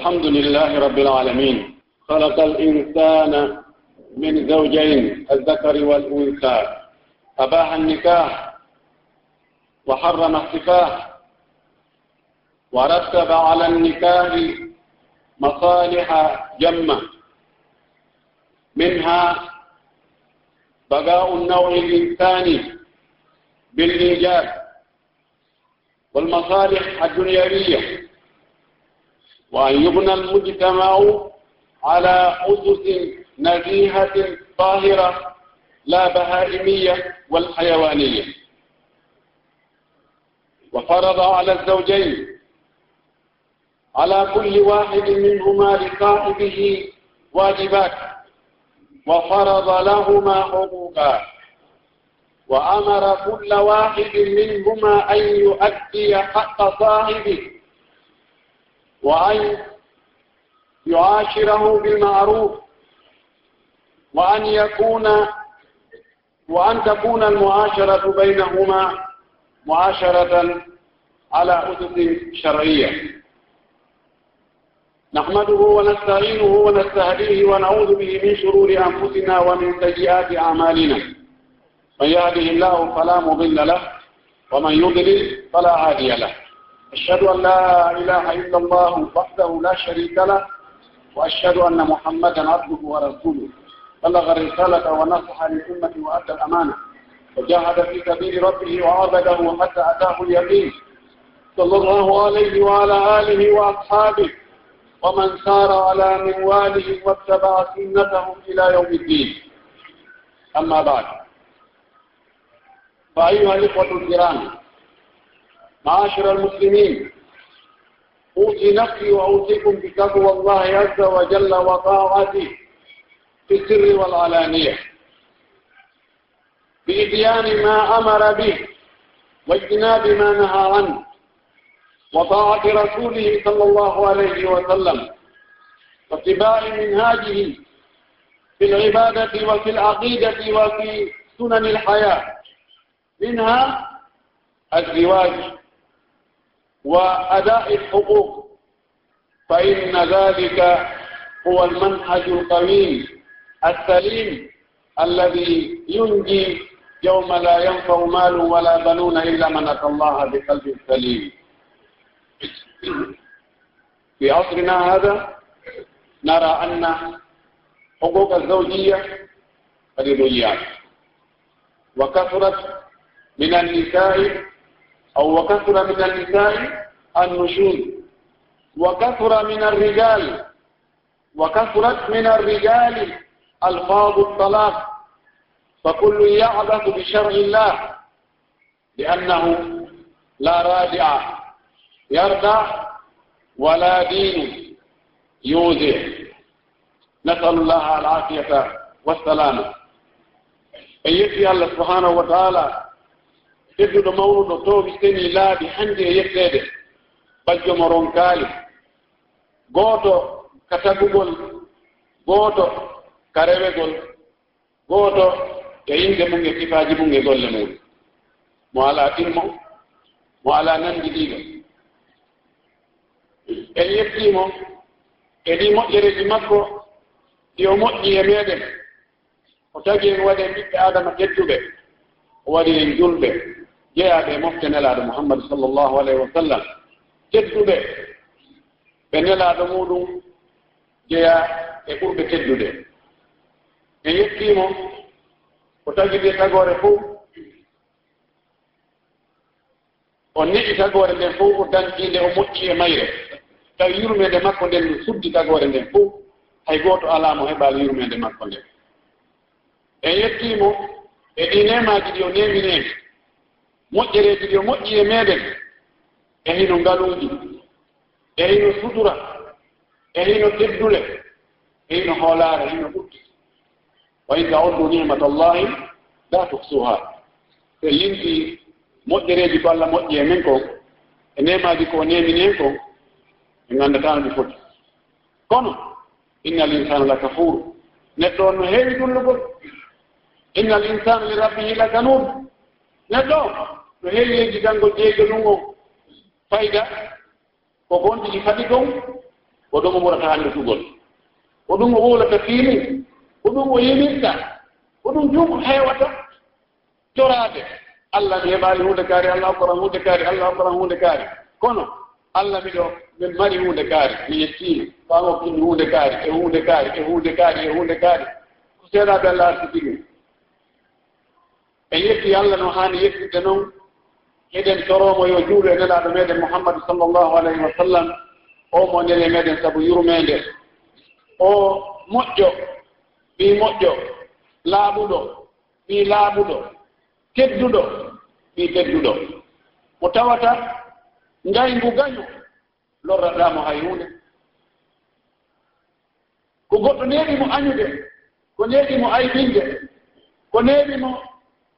الحمد لله رب العالمين خلق الإنسان من زوجين الذكر والأنثى أباح النكاح وحرم السفاح ورتب على النكاح مصالح جمة منها بقاء النوع الإنساني بالإيجاب والمصالح الدنيوية وأن يبنى المجتمع على أسس نزيهة طاهرة لا بهائمية والحيوانية. وفرض على الزوجين على كل واحد منهما لصاحبه واجبات وفرض لهما حقوقا. وأمر كل واحد منهما أن يؤدي حق صاحبه وأن يعاشره بالمعروف وأن يكون وأن تكون المعاشرة بينهما معاشرة على أسس شرعية. نحمده ونستعينه ونستهديه ونعوذ به من شرور أنفسنا ومن سيئات أعمالنا. من يهده الله فلا مضل له ومن يضلل فلا هادي له. أشهد أن لا إله إلا الله وحده لا شريك له وأشهد أن محمدا عبده ورسوله. بلغ الرسالة ونصح للأمة وأدى الأمانة. وجاهد في سبيل ربه وعبده حتى أتاه اليقين. صلى الله عليه وعلى آله وأصحابه ومن سار على منواله واتبع سنتهم إلى يوم الدين. أما بعد. فأيها الإخوة الكرام معاشر المسلمين. أوصي نفسي وأوصيكم بتقوى الله عز وجل وطاعته في السر والعلانية. بإتيان ما أمر به واجتناب ما نهى عنه وطاعة رسوله صلى الله عليه وسلم واتباع منهاجه في العبادة وفي العقيدة وفي سنن الحياة. منها الزواج. وأداء الحقوق فإن ذلك هو المنهج القويم السليم الذي ينجي يوم لا ينفع مال ولا بنون إلا من أتى الله بقلب سليم في عصرنا هذا نرى أن حقوق الزوجية قد ضيعت وكثرت من النساء أو وكثر من النساء النشوز. وكثر من الرجال. وكثرت من الرجال ألفاظ الطلاق. فكل يعبث بشرع الله. لأنه لا رادع. يردع ولا دين يوزع. نسأل الله العافية والسلامة. أن يكفي الله سبحانه وتعالى tedduɗo mawnuɗo toowi seni laaɓi hannde e yetteede. Bajjo mo ronkaali gooto ka tagugol gooto ka rewegol gooto e yimɓe mum e sifaaji mum e golle muɗum. Mo alaa timmo mo alaa nanndiɗiiɗo en yettiimo e ɗi moƴƴereeji makko ɗi o moƴƴi e meeɗen. O tagi en waɗi en ɓiɓɓe aadama tedduɓe o waɗi en julɓe. jeeyaɓe mofte nelaɗo mouhammadu sallllahu alayhi wa sallam. Tedduɓe ɓe nelaɗo muɗum jeya e ɓurɓe teddude en yettimo ko tagide tagore fo o niɗi tagore nden fof o dañɗinde o moƴƴi e mayre. Tawi yurmede makko nden no suddi tagore nden fof hay gooto alaa mo heɓaali yurmeende makko nden. En yettiimo e ɗi e e nemaji ɗi o neemineemi moƴƴereeji ɗi o moƴƴi e meeɗen e hino ngaluuji e hino sutura e hino teddule e hino hoolaare e hino ɓutti wa in taoddu nicmat allahi la tuksuha so yinti moƴƴereeji ko allah moƴƴi e men kon e nemaaji ko neminen kon e nganndatano ɗi foti. Kono inna l insana la kafuru neɗɗo on no heewi dullugol. Inna l insana li rabbihi la kanud neɗɗo no heewi heddi tan ngol ƴeeganungo fayda ko gonɗiɗi kadi ɗon ko ɗum o ɓurata annditugol ko ɗum o wuulata fiini ko ɗum o yimirta ko ɗum jum heewata coraade. Allah mi heɓaali hunde kaari allah hokkoran hunde kaari allah hokkoran hunde kaari. Kono allah miɗo min mari hunde kaari mi yettiimi faamo kinni hunde kaari e hunde kaari e hunde kaari e hunde kaari. Ko seeɗaaɓe allah arti tigi en yetti allah no haani yettirde noon eɗen coromo yo juuɗo e nelaɗo meɗen mouhammadu sallllahu alayhi wa sallam o mo nele e meɗen saabu yurmede o moƴƴo ɓi moƴƴo laaɓuɗo ɓi laaɓuɗo tedduɗo ɓi tedduɗo mo tawata ngayngu gaño lorraɗamo hay hunde ko goɗɗo neeɗimo añude ko neeɗimo aybinde ko neeɗimo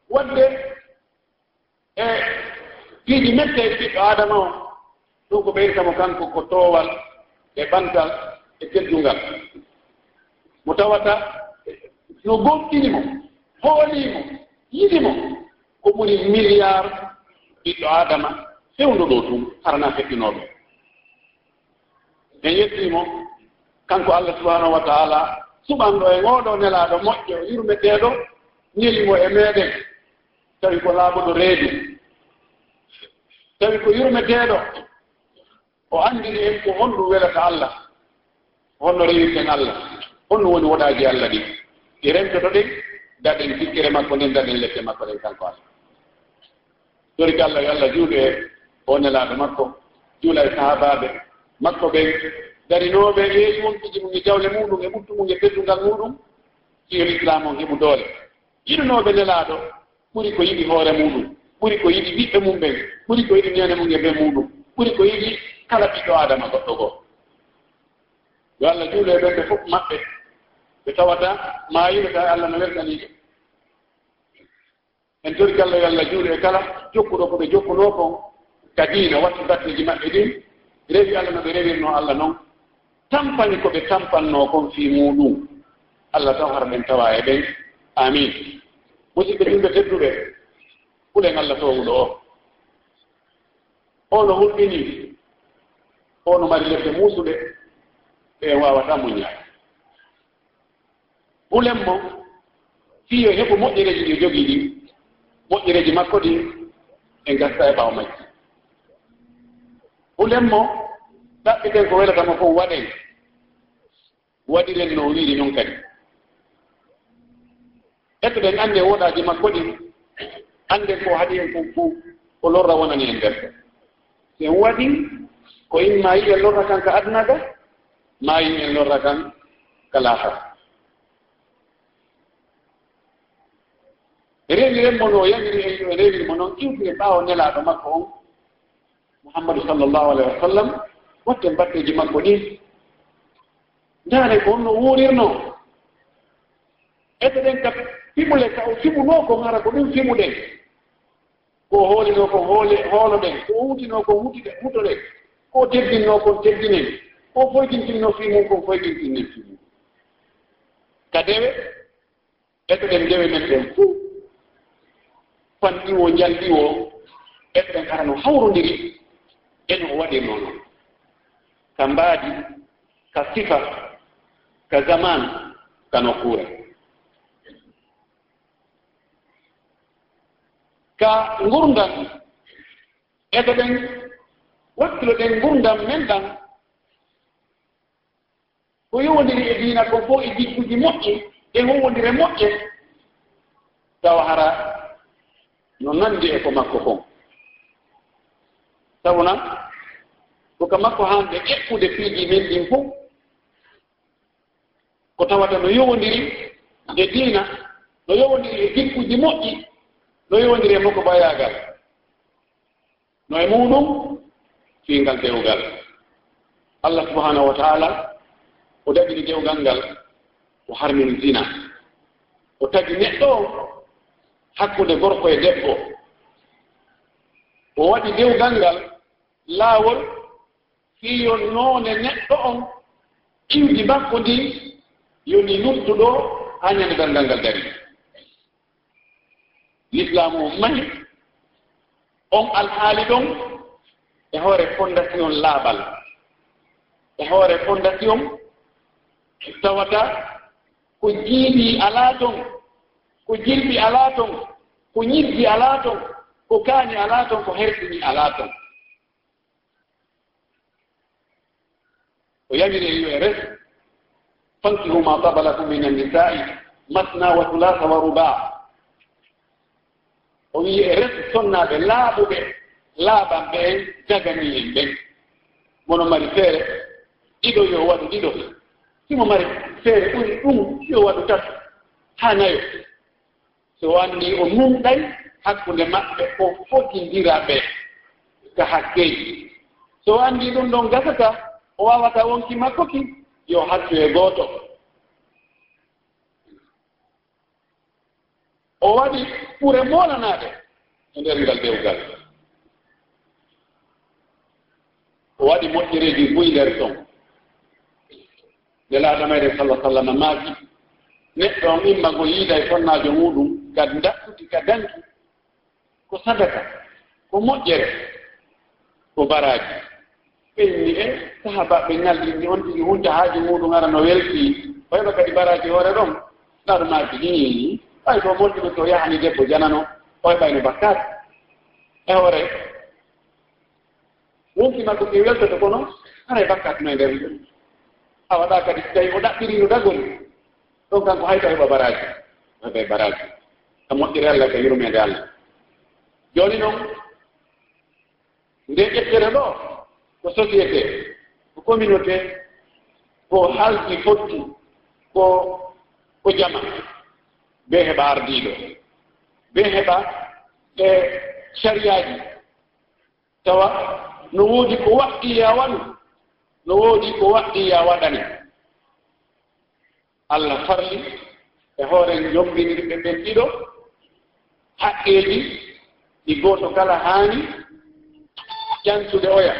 wadde e tiiɗi mette e ɓiɗɗo adama o ɗum ko ɓeyta mo kanko ko toowal e ɓantal e teddungal. Mo tawata no gonɗini mo hoolimo yiɗi mo ko ɓuri milliard ɓiɗɗo adama fewndo ɗo tum harana heɓɓinoɗo en yettimo kanko allah subahanahu wa taala suɓanɗo e ngooɗo nelaaɗo moƴƴo yurmeteeɗo ñelimo e meeɗen. Tawi ko laaɓuɗo reedu. tawi ko yurmeteeɗo o anndini en ko honɗum welata allah honno rewirten allah honno woni woɗaaji allah ɗi. Ɗi remtoto ɗen daɗen sikkere makko nden daɗen lette makko ɗen kanko allah. Tori ko allah yo allah juuɗo e o nelaaɗo makko juula e sahabaaɓe makko ɓen darinooɓe yeeyi wontuji mum e jawle muɗum e ɓuttu mum e teddungal muɗum sihol islam on heɓu doole. Yiɗunooɓe nelaaɗo ɓuri ko yiɗi hoore muɗum. ɓuri ko yiɗi ɓiɓɓe mum ɓen. Ɓuri ko yiɗi ñande mum e ɓe muɗum. Ɓuri ko yiɗi kala ɓiɗɗo adama goɗɗo goo yo allah juulo e ɓen ɓe fof maɓɓe. Ɓe tawata maayino tawi allah no wertaniɓe en tori gallo yo allah juulo e kala jokkuɗo ko ɓe jokkuno kon ka diina wattu batteji maɓɓe ɗin. Rewi allah no ɓe rewirno allah noon tampani ko ɓe tampanno kon fii muɗum allah taw hara ɓen tawa e ɓen. Amin. Musidɓe ɗumɓe tedduɓe. hulen allah towuɗo o. Ono hulɗini ono mari lebde muusuɗe ɗe wawata muñaade hulen mo fiyo heɓu moƴƴereji ɗi jogii ɗi moƴƴereji makko ɗi e gasta e ɓaawo majji. Hulen mo ɗaɓɓiten ko welatamo fof waɗen waɗiren no wiiri noon kadi. Eko ɗen anndi e woɗaaji makko ɗi hannde ko haɗi en fof fof ko lorra wonani en nder si en waɗi ko in ma yi en lorra kan ka aduna ga ma yi en lorra kan ka lahara. Rewire mono yamiri rewiri mo noon iwtire ɓaawo nelaaɗo makko on mouhammadou sallllahu alayhi wa sallam watte batteji makko ɗi ndaare ko onno no wuurirnoo eɗeɗen kap simule ka o simunoo ko ngara ko ɗum simuɗen ko hoolinoo kon hoole hooloɗen ko huutinoo ko huutide huutoɗen ko teddinoo kon teddinen ko foytintinnoo fimum kon foytintinnen fimum ka dewe eɗoɗen dewe men ɗen fuu. Fanɗiwo o jalɗi o e ara no hawrondiri eno o waɗirnoo noon. Ka mbaadi ka sifa ka zaman ka nokkuure. ka ngurdam. E ko ɗen wakkilo ɗen ngurdam men ɗan ko yowodiri e diina ko fof e jikkuji moƴƴe e howodire moƴƴe tawa hara no nandi e ko makko kon. Sabuna koka makko hande ƴeɓɓude piiji men ɗin fof ko tawata no yowodiri e diina no yowodiri e jikkuji moƴƴi no yowndiri e fof ko bayagal no e muɗum fiingal dewgal allah subahanahu wa taala o dagini dewgal ngal o harmin zina. O tagi neɗɗo o hakkunde gorko e debbo. O waɗi dewgal ngal laawol fiyonnoonde neɗɗo on inɗi makko ndi yoni nuttuɗo haa ñande dalngal ngal darii l'islam o mahi on alhaali ɗon e hoore fondation laaɓal e hoore fondation tawata ko jiibi alaa ton ko jirɓi alaa ton ko ñirgi alaa ton ko kaani alaa ton ko herɗini alaa ton. O yamiri e yo e res fankihu ma tabalakum min annisa'i masna wa tulasa wa ruba o wi e rendu tonnaaɓe laaɓuɓe laaɓan ɓeen en ɓen. Mono mari feere ɗiɗo yo waɗu ɗiɗo. Simo mari feere ɓuri ɗum yo waɗu tati haa nayo. So wanni o numɗay hakkunde maɓɓe o fogindira ɓe ka hakkeyi so anndi ɗum ɗon gasata o wawata wonki makko ki yo hattu e gooto. o waɗi ɓure moolanaade e nder ngal dewgal o waɗi moƴƴereeji buy nder ɗon nelaaɗo mayre sallah sallam maaki neɗɗo on imma go yiida e fonnaajo muɗum ka daɗɗudi ka danki ko sadaka ko moƴƴere ko baraaji. Ɓenni e sahabaɓe ñalɗinni on tigi hunta haaji muɗum ara no welti o heɓa kadi baraaji hoore ɗon ɗaɗo maaki ɗiñiini ɓay to molɗi to yahani debbo janano oye ɓayno bakkat e hoore wonki makko ke weltoto kono ara bakkat no e nder a waɗa kadi so tawi o ɗaɓɓirino dagol ɗon kanko hayta heɓa baraji. Heɓa baraji. A moƴƴiri allah ka yurmede allah. Joni noon nde ƴettere ɗo ko société ko communauté ko haldi fotti ko ko jama. be heɓa ardiɗo be heɓa e sariyaji. Tawa no woodi ko waɗɗi ya waɗu no woodi ko waɗɗi ya waɗani. Allah farli e hoore jombinirɓe ɓen ɗiɗo. Haqqeeji ɗi gooto kala haani ƴantude oya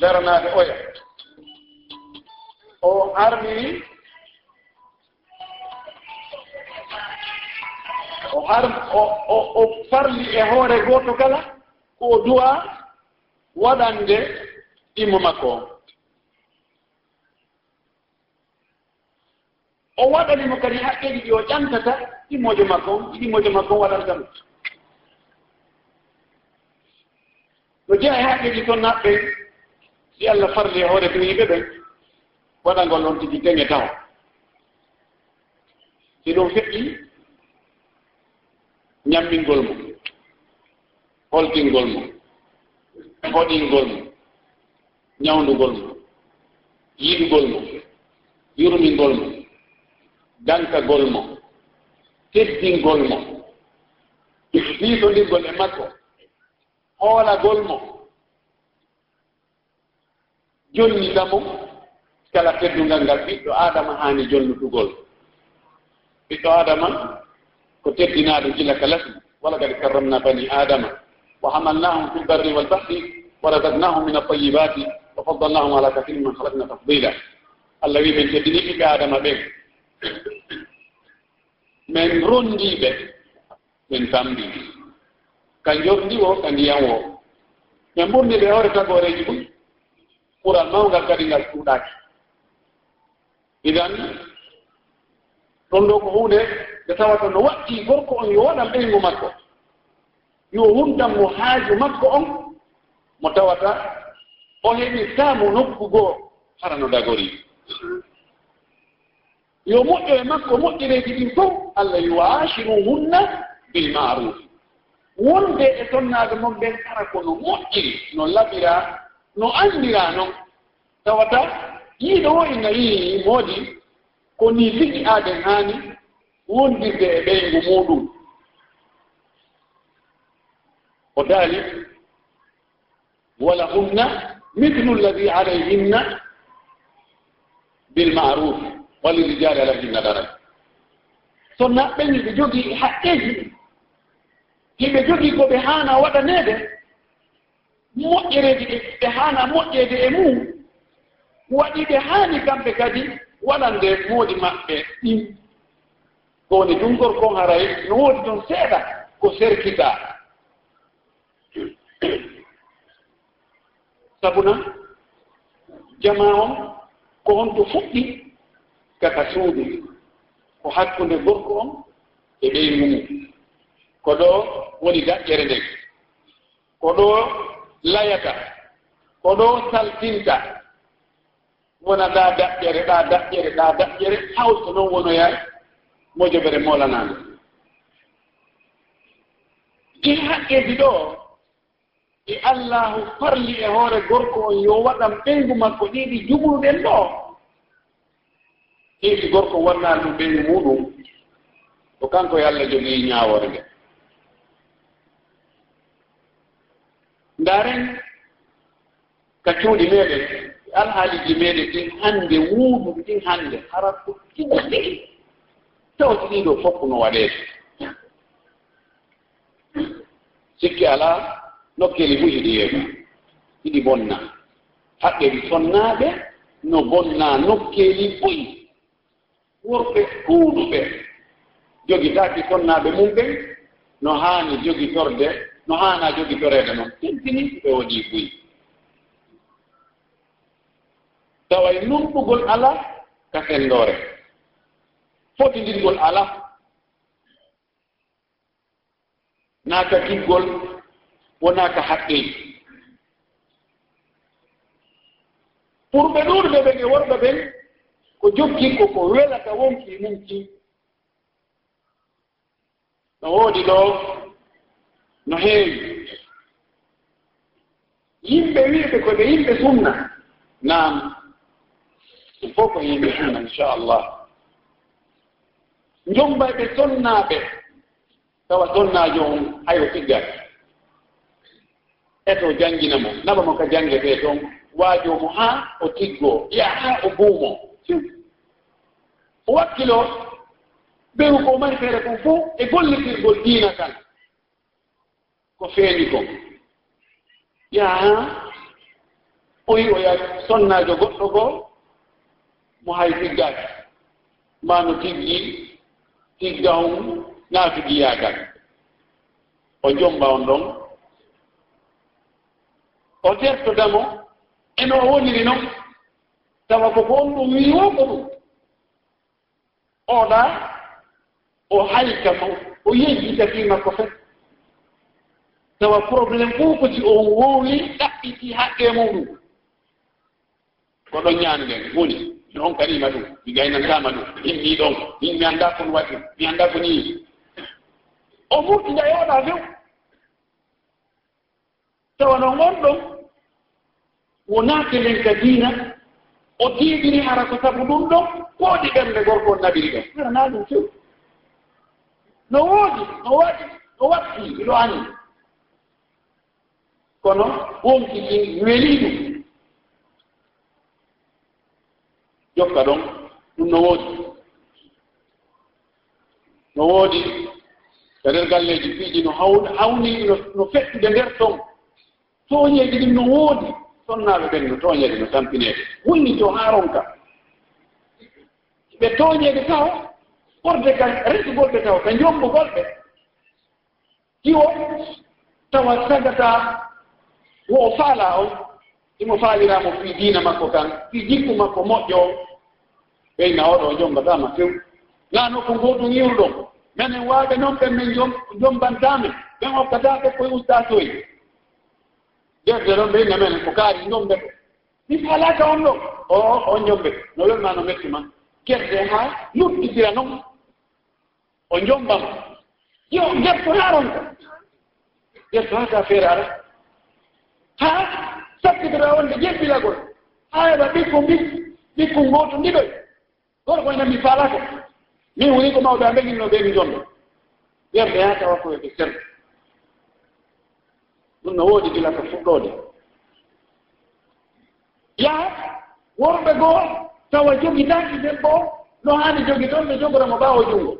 daranaade oya. O armini o ar o farli e hoore gooto kala ko duwa waɗande immo makko. On o waɗanimo kadi haqqeji ɗi o ƴantata ɗimmojo makko on ɗimmojo makko on waɗanta ɗum no jeya e haqqeji toon naɓɓe si allah farli e hoore duniɓe ɓen waɗangol on tigi dañe tawa. Si ɗum feƴƴi ñammingol mum holtingol mum hoɗingol mum ñawndugol mum yiɗugol mum yurmingol mum dankagol mo teddingol mo fiitondirgol e makko hoolagol mo jonnita mo kala teddungal ngal ɓiɗɗo adama haani jonnutugol ɓiɗɗo adama ko teddinaaɗo gila ka lasmi wala kadi karramna bani adama wa hamalnahum fi lbarri walbahri wa razaknahum min altayibati wa faddalnahum ala kathirin man halakna tafdila. Allah wi min teddini ɓiɓɓe adama ɓen min rondiiɓe min tambi ka jorndi o ka ndiyam o min ɓurni ɓe hoore tagooreeji ɗum ɓural mawngal kadi ngal cuuɗaaki idan ɗon ɗo ko huunde nde tawata no watti gorko on yo waɗan ɓeyngu makko. Yo humtan mo haaju makko on mo tawata o heɓi saamu nokku goo hara no dagori. Yo moƴƴo e makko moƴƴireeji ɗin fof allah yuwasiruhunna bilmaruf wonde e tonnaade mon ɓen ara ko no moƴƴiri no laɓira no anndira noon tawata yiiɗo o ina e yii moodi ko ni liɗi aaden haani wondirde e ɓeyngu muɗum. O daali walahunna mithlu alladi alayhinna bilmaruf walirijali alayhinna daraja so naɓɓeni ɓe jogii haqqeeji hiɓe jogii ko ɓe haana waɗaneede moƴƴereeji e, ɓe haana moƴƴeede e mum waɗi ɓe haani kamɓe kadi waɗande moodi maɓɓe ɗin. ko woni ɗum kon haray no woodi ɗon seeɗa ko serkitaa sabuna jama on ko honto fuɗɗi kaka suudu. Ko hakkunde gorko on e ɓey mumum ko ɗo woni daƴƴere nden ko ɗo layata. Ko ɗo saltinta. Wona ɗa daƴƴere ɗa daƴƴere ɗa daƴƴere hawto noon wonoyaari mojo bere molanano ɗi haqqeji ɗo e allahu parli e hoore gorko on yo waɗan ɓeygu makko ɗiɗi juɓuɗen ɗo. Ɗiɗi gorko wannani ɗum ɓeygu muɗum ko kanko e allah jogii ñaawore nde. Ndaren ka cuuɗi meɗen alhaaliji meɗen ɗin hannde wuuɗum ɗin hannde hara ko tiɗi tawtiɗiɗo fof no waɗeede. Sikki alaa nokkeli fuu hiɗi yeega hiɗi bonna. Haqqeli sonnaaɓe no bonna nokkeli foyi worɓe kuuɗuɓe. Jogitaaki sonnaaɓe mum ɓen no haani jogitorde no haana jogitoreede noon tentini ɓe waɗii buyi taway numɓugol alaa ka senndoore fotindirgol ala. Naaka diggol wonaaka haqqeji pour ɓe ɗuurɓe ɓen e worɓe ɓen ko jokki ko ko welata wonki mumki no woodi ɗo no heewi. Yimɓe wiiɓe koɓe yimɓe sunna. Naam ɗum fof ko yimɓe sunna inchallah. jombay ɓe sonnaaɓe. Tawa sonnaajo on hayo siggaki eto janngina mo naɓa mo ka jangetee toon waajo mo haa o tiggoo ya haa o buumo. O wakkiloo ɓeru ko mari feere kon fof e gollitirgol diina kan ko feeni kon ya haa yaa oyi oya sonnaajo goɗɗo goo mo hay tiggaaki maa no tiggi siggahu naatugi yagal o jomba on ɗon. O tertodamo eno o woniri noon tawa koko on ɗum wiwooko ɗum. Oɗa o hayka mo o yejjitati makko fof tawa probléme fof koti on wowi ɗaɓɓiti haqqe muɗum. Ko ɗon ñaanɗen woni. non karima ɗum mi gaynantama ɗum. Himmi ɗon min mi anda kon waɗi mi anda ko ni. O murti jayoɗa few. Tawa no gon ɗon wona kelen ka diina o tiiɗiri hara ko sabu ɗum ɗon kooɗi ɓernde gorko on nabiri ɗon. Arana ɗum few. No woodi no waɗi no watti iɗo ani. Kono wonki ɗi weli ɗum. jokka ɗon ɗum no woodi. No woodi e nder galleeji piiji no hawni no feɗɗude nder ton. Tooñeeji ɗin no woodi sonnaaɓe ɓen no tooñeede no tampineede wulni to haa ronka. Ɓe tooñeede taw ɓorde ka resugolɓe taw ka jombugolɓe iwo tawa sagataa wo o faalaa on imo faaliraamo fii diina makko kan fii jikku makko moƴƴo o. ɓeyna oɗo jom mbaɗama few laano ko ngoɗum yiwɗon menen waaɓe noon ɓen min jombantame ɓen hokkatake koye ustatoyi defde ɗon ɓeyna menen ko kaari jombe ɓe mi haalaka on ɗo. O on jombe no welma no mettima gerde ha luttidira noon o jombam yo gertonaron ko gerto ha ka feere ara ha sakkidira wonde jeɓɓilagol ha heɓa ɓikku mbi ɓikku ngoto ndiɗoy kono kono tan mi faala min woni ko mawɓe a mbeginno ɓe mi jonno ɓen ɓe yaa tawa koyeɓe serɗe ɗum no woodi gila ko fuɗɗoode. Yaa worɓe goo tawa jogitaaki debbo no haani jogi toon ɓe jogoramo ɓaawo junngo.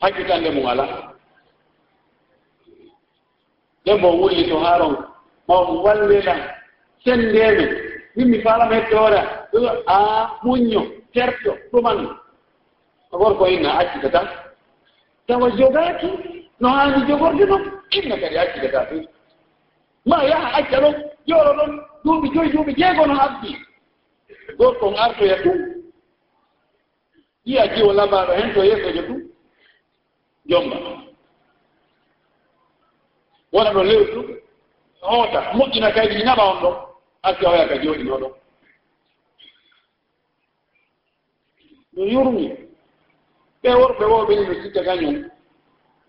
Hakkitande mum alaa. Debbo wulli to haaron mawɗo wallilan senndeemen yimmi faalama hette hoore a muñño terto ɗuman. Gorko inna accita tan. Tawa jogaaki no haani jogorde noon inna kadi accitata fi ma yaha acca ɗon jooɗo ɗon duuɓi joyi duuɓi jeegono abdi gorko on artoya tu yiya jiwo labaaɗo hen to yeesojo tu jomba wona ɗo lewru tu hoota moƴƴina kaydi ñaɓa on ɗon aske oya ka jooɗino ɗo no yurmi ɓe worɓe wo ɓeni no sitta kañum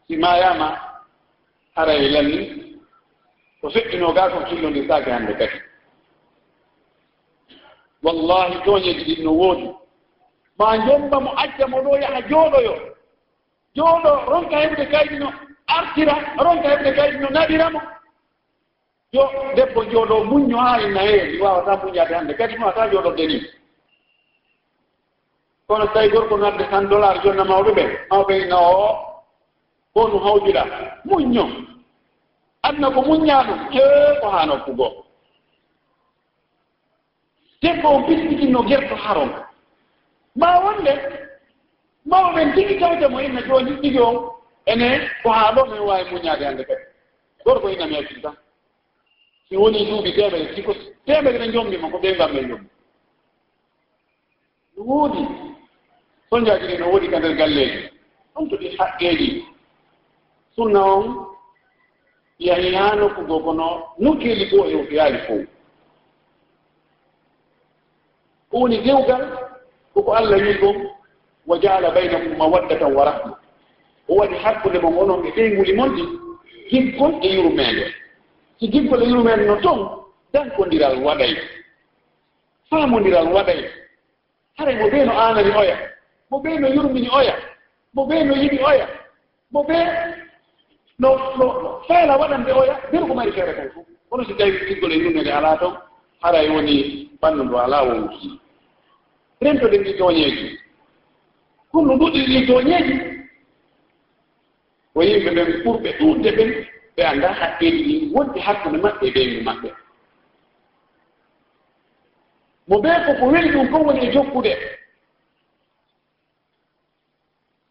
si mayama e lanni ko feƴƴino ga ko killonde saake hannde kadi. Wallahi tooñeji ɗin no woodi. Ma jomba mo acca mo ɗo yaha jooɗoyo. Jooɗo ronka heɓde kayɗino artira ronka heɓde kayɗino naɗiramo yo debbo jooɗo muñño haa e inna hee mi wawata muñade hannde. Kadi mi wawata jooɗorde ni kono tawi gorko nadde tan dollar jonna mawɓe ɓe mawɓe no o ko no hawjira. Muñño adna ko muñña ɗum e ko haa nokkugoo debbo o biskitinno gerto haron. Ma wonde? Mawɓen tigi tawde mo inna jooni ɗigi on ene ko haa ɗo min waawi muñaade hannde kadi. Gorko inna mi meetin tan. so woni duuɓi temere siko temere ne jomdima ko ɓe gamɓe jomdi no woodi soñjaaji ɗi no woodi ka nder galleji ɗum to ɗi haqqeeji. Sunna on yahi haa nokkugo kono nokkeeli goo e yaali fof ko woni dewgal koko allah wi kon wa jaala baynakum mawaddatan wa rahma. O waɗi hakkunde mon onon e ɗeyguli mon ɗi hikkon e yurmeende. si gibbal mumen no toon dankodiral waɗay. Faamodiral waɗay. Haray mo ɓee no aanani oya mo ɓee no yurmini oya mo ɓee no yiɗi oya mo ɓee no no feela waɗande oya ndeno ko mari feere kon fof kono si tawi kiggol e yurmede alaa toon haray woni ɓanndu ndu alaa wonki rentoɗen ɗi tooñeeji. Kono ɗuɗi ɗi tooñeeji. Ko yimɓe ɓen ɓurɓe ɗuurde ɓen ɓe annda haqqeeji ɗi wonɗi hakkunde maɓɓe e ɓeygu maɓɓe. Mo ɓee ko ko weli ɗum kon woni e jokkude.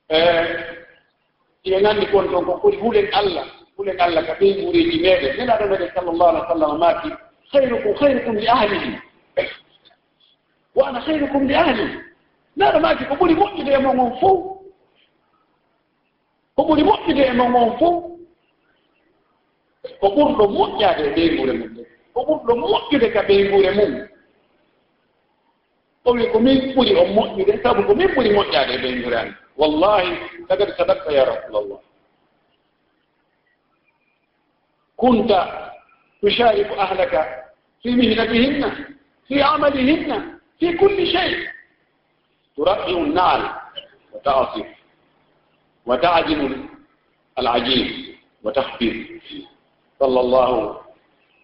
E, ina nganndi kon toon ko kori hulen allah hulen allah ka ɓey guureji meɗen nelaɗo meɗen sallllahu alih w sallam maaki hayrukum hayrukum li ahlihi. Wa ana hayrukum li ahli naɗo maaki ko ɓuri moƴƴude e mon on fof ko ɓuri moƴƴude e mon on fof ko ɓurɗo moƴƴaade e ɓeygure mum ɗe ko ɓurɗo moƴƴude ka ɓeygure mum o wi ko min ɓuri on moƴƴude sabu ko min ɓuri moƴƴaade e ɓeygure an wallahi tagadi sadakta ya rasulallah kunta tushariku ahlaka fi mihnatihinna fi amalihinna في كل شيء ترقع النعل وتعصف وتعجن العجين وتخفير صلى الله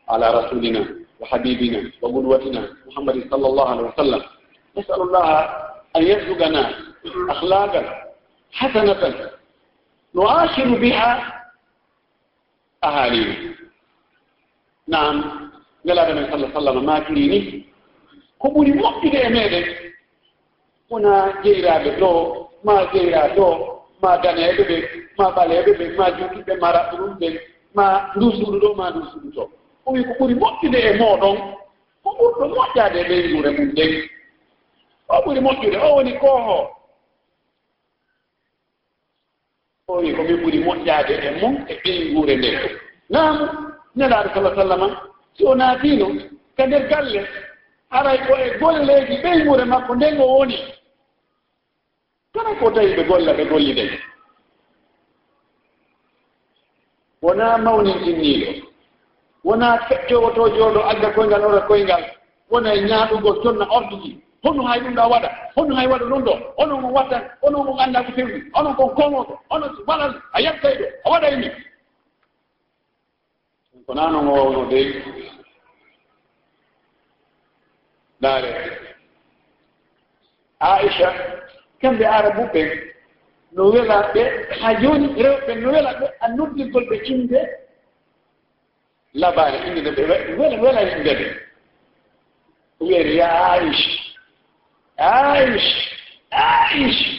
على رسولنا وحبيبنا وقدوتنا محمد صلى الله عليه وسلم نسأل الله أن يرزقنا أخلاقا حسنة نعاشر بها أهالينا نعم نلعب من صلى الله عليه وسلم ما كريني كبولي مؤكد أميرك هنا جيرا بدو ما جيرا دو ما دانا يببك ما بالا يببك ما جوكي بمارا قلوب ma ndu suudu ɗo ma ndusuɗu to. O wi ko ɓuri moƴƴude e mooɗon ko ɓurɗo moƴƴaade e ɓeyndure mum nden o ɓuri moƴƴude o woni kooho. O wi ko min ɓuri moƴƴaade e mum e ɓeyngure nden naamu nelaaɗo sala sallama si o naatiino ka nder galle aray ko e golleeji ɓeyngure makko nden o woni. Kala ko tawi ɓe golla ɓe golli nden wona mawnin jinniiɗo. Wona fettowo to jooɗo adda koyngal ora koyngal. Wona e ñaaɗugol tonna ordiji hono hay ɗum ɗa waɗa? Hono hay waɗa ɗum ɗo? Onon on wattan onon on annda ko fewni? Onon kon komoɗo onon waɗan a yattay ɗo? A waɗa ni? Ko naa noon o wawno dey. Ɗaare aicha kamɓe arabu ɓen no wela ɓe haa jooni rewɓe no wela ɓe a noddirgol ɓe inde labaare. Inde no ɓe wela welani inde e ɓe o wiyani ya aicha aicha aicha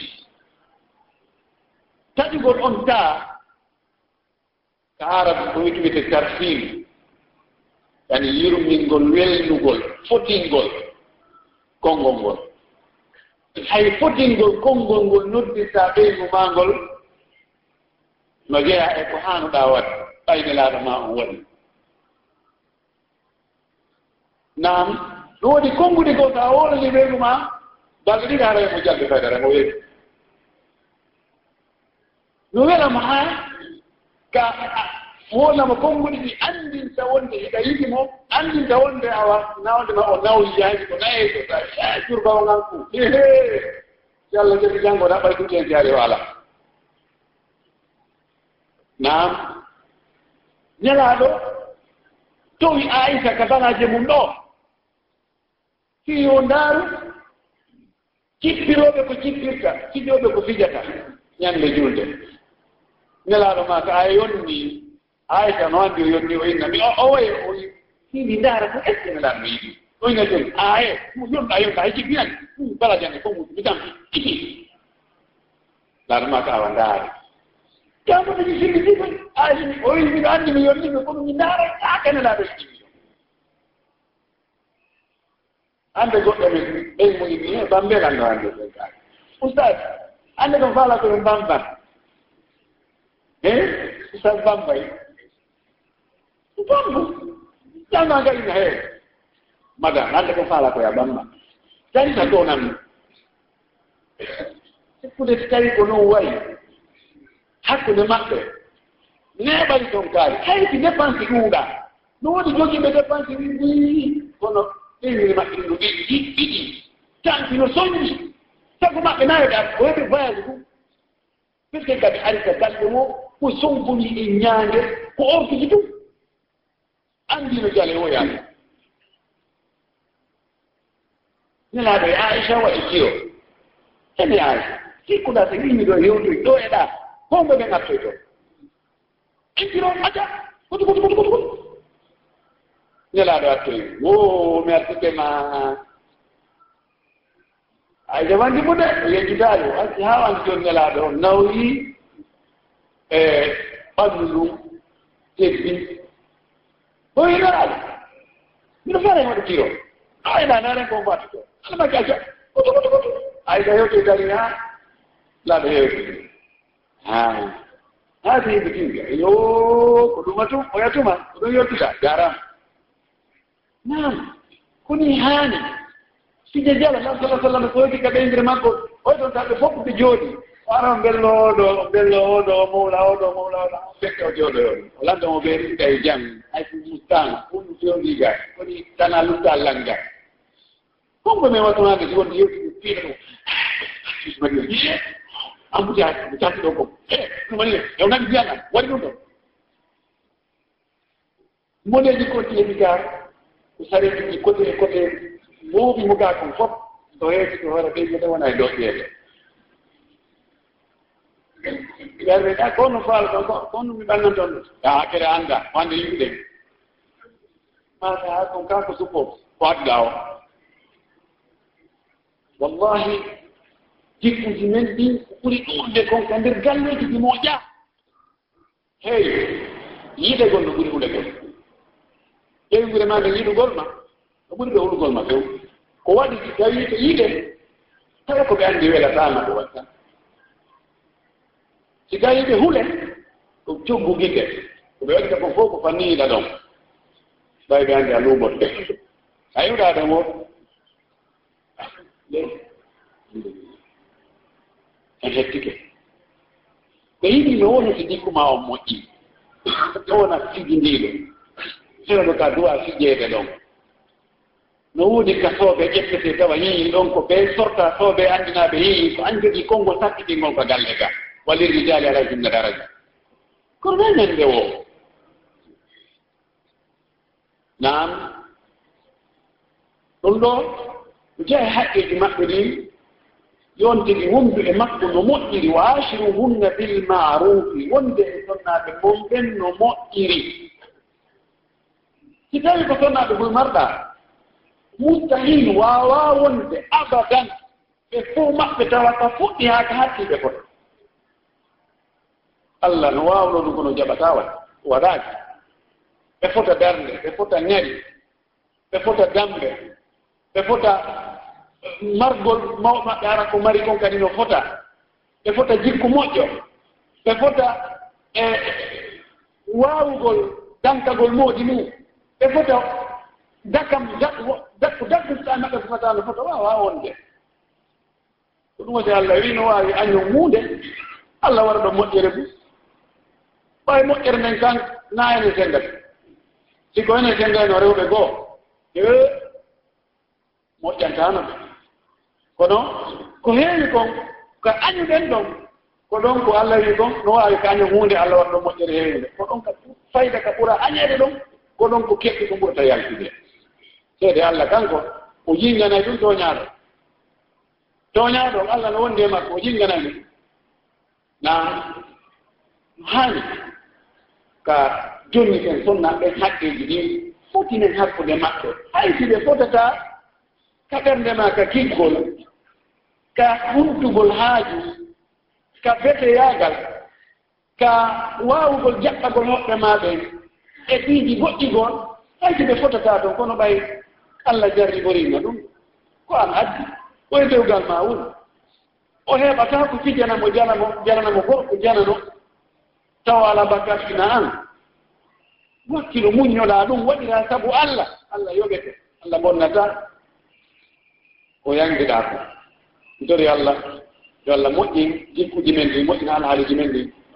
taƴugol on taa ko arab ko wiyete tarfil yani yirmingol welnugol fotingol konngol ngol. hay fotingol konngol ngol noddirta ɓeygu ma ngol no jeya e ko haanuɗaa waɗ ɓayde laaɗo ma on waɗi. Nam ɗum woni konngude goo so a woolani ɓeygu ma balɗe ɗiɗi haɗa hemo jalde faydara mo weeti no welama haa ka wonama konnguɗi ɗi anndinta wonde e hiɗa yiɗi mo anndinta wonde e awa nawde ma o nawyiyaani ko nayeeɗota jurbawa ngan ku ehe si allah jagi janngo ɗa ɓay ɗuɗi jaari o alaa nam ñalaaɗo towi aissa ka banaje mum ɗo fiyo ndaaru cippirooɓe ko cippirta fijooɓe ko fijata ñannde julde ñalaaɗo maa ka a yonni ayta no anndi o yonni o inna mi o way o hini ndaara ko est ce que mi yiɗi o inna joni aye mo yonɗa yonɗa hay jibbinani ɗum bala jande fof mu mi tampi iti laatuma ko awa ndaare jamoto mi sirri ɗi koy aayimi o wi miɗo anndi mi yonnimi ko ɗum mi ndaara aakene laaɗo yiɗi annde goɗɗo men ɓey muɗum eh, e bambel anndo annde ɗen kaake. Oustad annde ko faala koɓe mbamban e eh? oustad bambay Tontu. jalma ada hee hei. Maka ko faala kau ya bamba. Jadi satu orang. Kuda sekali kuno wai. Haku ne makke. Ne bali tonkari. Hai ti depansi kuda. Nuwadi jogi be depansi windi. Kono ini maɓɓe ɗo ɗiɗi ɗiɗi gidi. Tanti no soñi sago maɓɓe nayo ko webe voyage ku. Piske kadi arita galɗe mo. Kusunguni inyange. Ku orkiji tu. individual yo yaade nelaaɗo e aicha waɗi kiyo. Emi aicha sikkuɗa so yimmi ɗo hewtoy ɗo e ɗa hombo ɓe gattoy to intiro e acca kutu kutu kutu kutu kutu. Nelaɗo attoy wo mi artike ma. Ayde wandi mo de yejjudaayo anti haa wandi jooni nelaaɗo o nawyi e ɓanndu ndun tebbi o hinoraaɗo mbiɗo fare e maɗo tiro. Ayna naren ko mbata to. Aɗa maki acca koto koto koto ayga hewte dari ha? Laaɗo hewti ha haati yimɓe tinga yo ko ɗuma tum oya tuma ko ɗum yettuta jarama. Nam koni haani? Sije jala lam sala sallam ko yoti ka e makko oy ton taɓe fof ɓe jooɗi. wano mbellowoɗo mbellowoɗo o mawla oɗo mawla oɗo fekke o jooɗoyoɗo o lanndamo ɓe ɗiɗa e jam hay mustana ɗum jooɗiga woni tana lutta langa. Konko min wattonade si wonde yewtiɗo piiɗa ɗum maɗio ie ambutiyade mi tartiɗo ko. E ɗum waɗi ew nani mbiyanam waɗi ɗum ɗo. Moneji koteeɗi ga ko saretuji coté coté mo gaa kon fof. To heeti to hoore ɓe mbiɗa wona e dow ƴeeɗe ɓe ɗa ko no faala ɗo ko no mi ɓannanton ɗum. Ya hakkere annda wande yimɓe. Mata ha kon ka suppo. Ko adduɗa o wallahi jikkuji men ɗin ko ɓuri ɗuurde kon ka nder galleji ɗi moƴƴa hey yiide gon no ɓuri huɗe gon ƴewi gure ma nde yiɗugol ma no ɓuri ɓe hulugol ma few. Ko waɗi tawi to yiɗe tawa ko ɓe anndi welatama ko waɗi tan. sigayi ɓe hule ko coggu gite ko ɓe waɗita ko fof ko fanniyiɗa ɗon. Ɓawi ɓe anndi a luumot a yiwɗa mo. O en hettike ko yiɗi no wona so jikkuma on moƴƴi. Ɗo wona sigindiɗo sino ka duwa sijeede ɗon. No wuuni ka sooɓe ƴettete tawa yeeyi ɗon ko ɓe sorta sooɓe anndinaaɓe yeeyi ko annjoɗii konngol sakkitingol ko galle ga walirijali ala jumna daraja. Kono nan nan nde wo. Nam ɗum ɗo jehe haqqeji maɓɓe ɗin yontigi wondu e makko no moƴƴiri waasiruhunna bilmarufi wonde e tonnaaɓe mon ɓen no moƴƴiri. Si tawi ko tonnaaɓe marɗa mustahil waawa wonde abadan ɓe fof maɓɓe tawata fuɗɗi haa ka hattiiɓe koto allah no waawno ɗum kono jaɓata waɗ waɗaaki. Ɓe fota darnde ɓe fota ŋari ɓe fota dambe ɓe fota eh, margol mawɓe maɓɓe ara ko mari kon kadi no fota. Ɓe fota jikku moƴƴo ɓe fota e waawugol dankagol mooɗi mum ɓe fota dakam dakku dakkuɗa maɓɓe fofata no fota waawa wonde. Ko ɗum wasi allah wi no waawi año muunde allah wara ɗo moƴƴere fuu. ɓay moƴƴere nden kan naayene sengal. Sikko ene sengayno rewɓe goo e moƴƴantano ɓe. Kono ko heewi kon ko añuɗen ɗon ko ɗon ko allah wi ɗon no waawi ko año huunde allah waɗa ɗon moƴƴere heewide ko ɗon ka fayda ka ɓura añeede ɗon ko ɗon ko keɓɓi ko ɓurata yaltude. Seede allah kanko o yinganay ɗum tooñaaɗo tooñaaɗo allah no wondi e makko o yinganay ɗum. Na haani ka joni en sonnaɓe haqqeji ɗin fotinen hakkude maɓɓe. Haysi ɓe fotata ka ɓernde ma ka kiggol ka huntugol haaju ka beteyagal ka waawugol jaɓɓagol hoɓɓe ma ɓen e fiiji goɗɗi gon hay ɓe fotata ɗon kono ɓay allah jarriborima ɗum. Ko an addi oye dewgal ma wuro o heɓata ko fijanamo janamo jananamo gorko janano tawa ala bakasina an wakkilo muññoɗa ɗum waɗira sabu allah. Allah yoɓete allah bonnata. O yangiɗa ko dori allah. Yo allah moƴƴin jikkuji men ɗi moƴƴina alhaaliji men ɗi.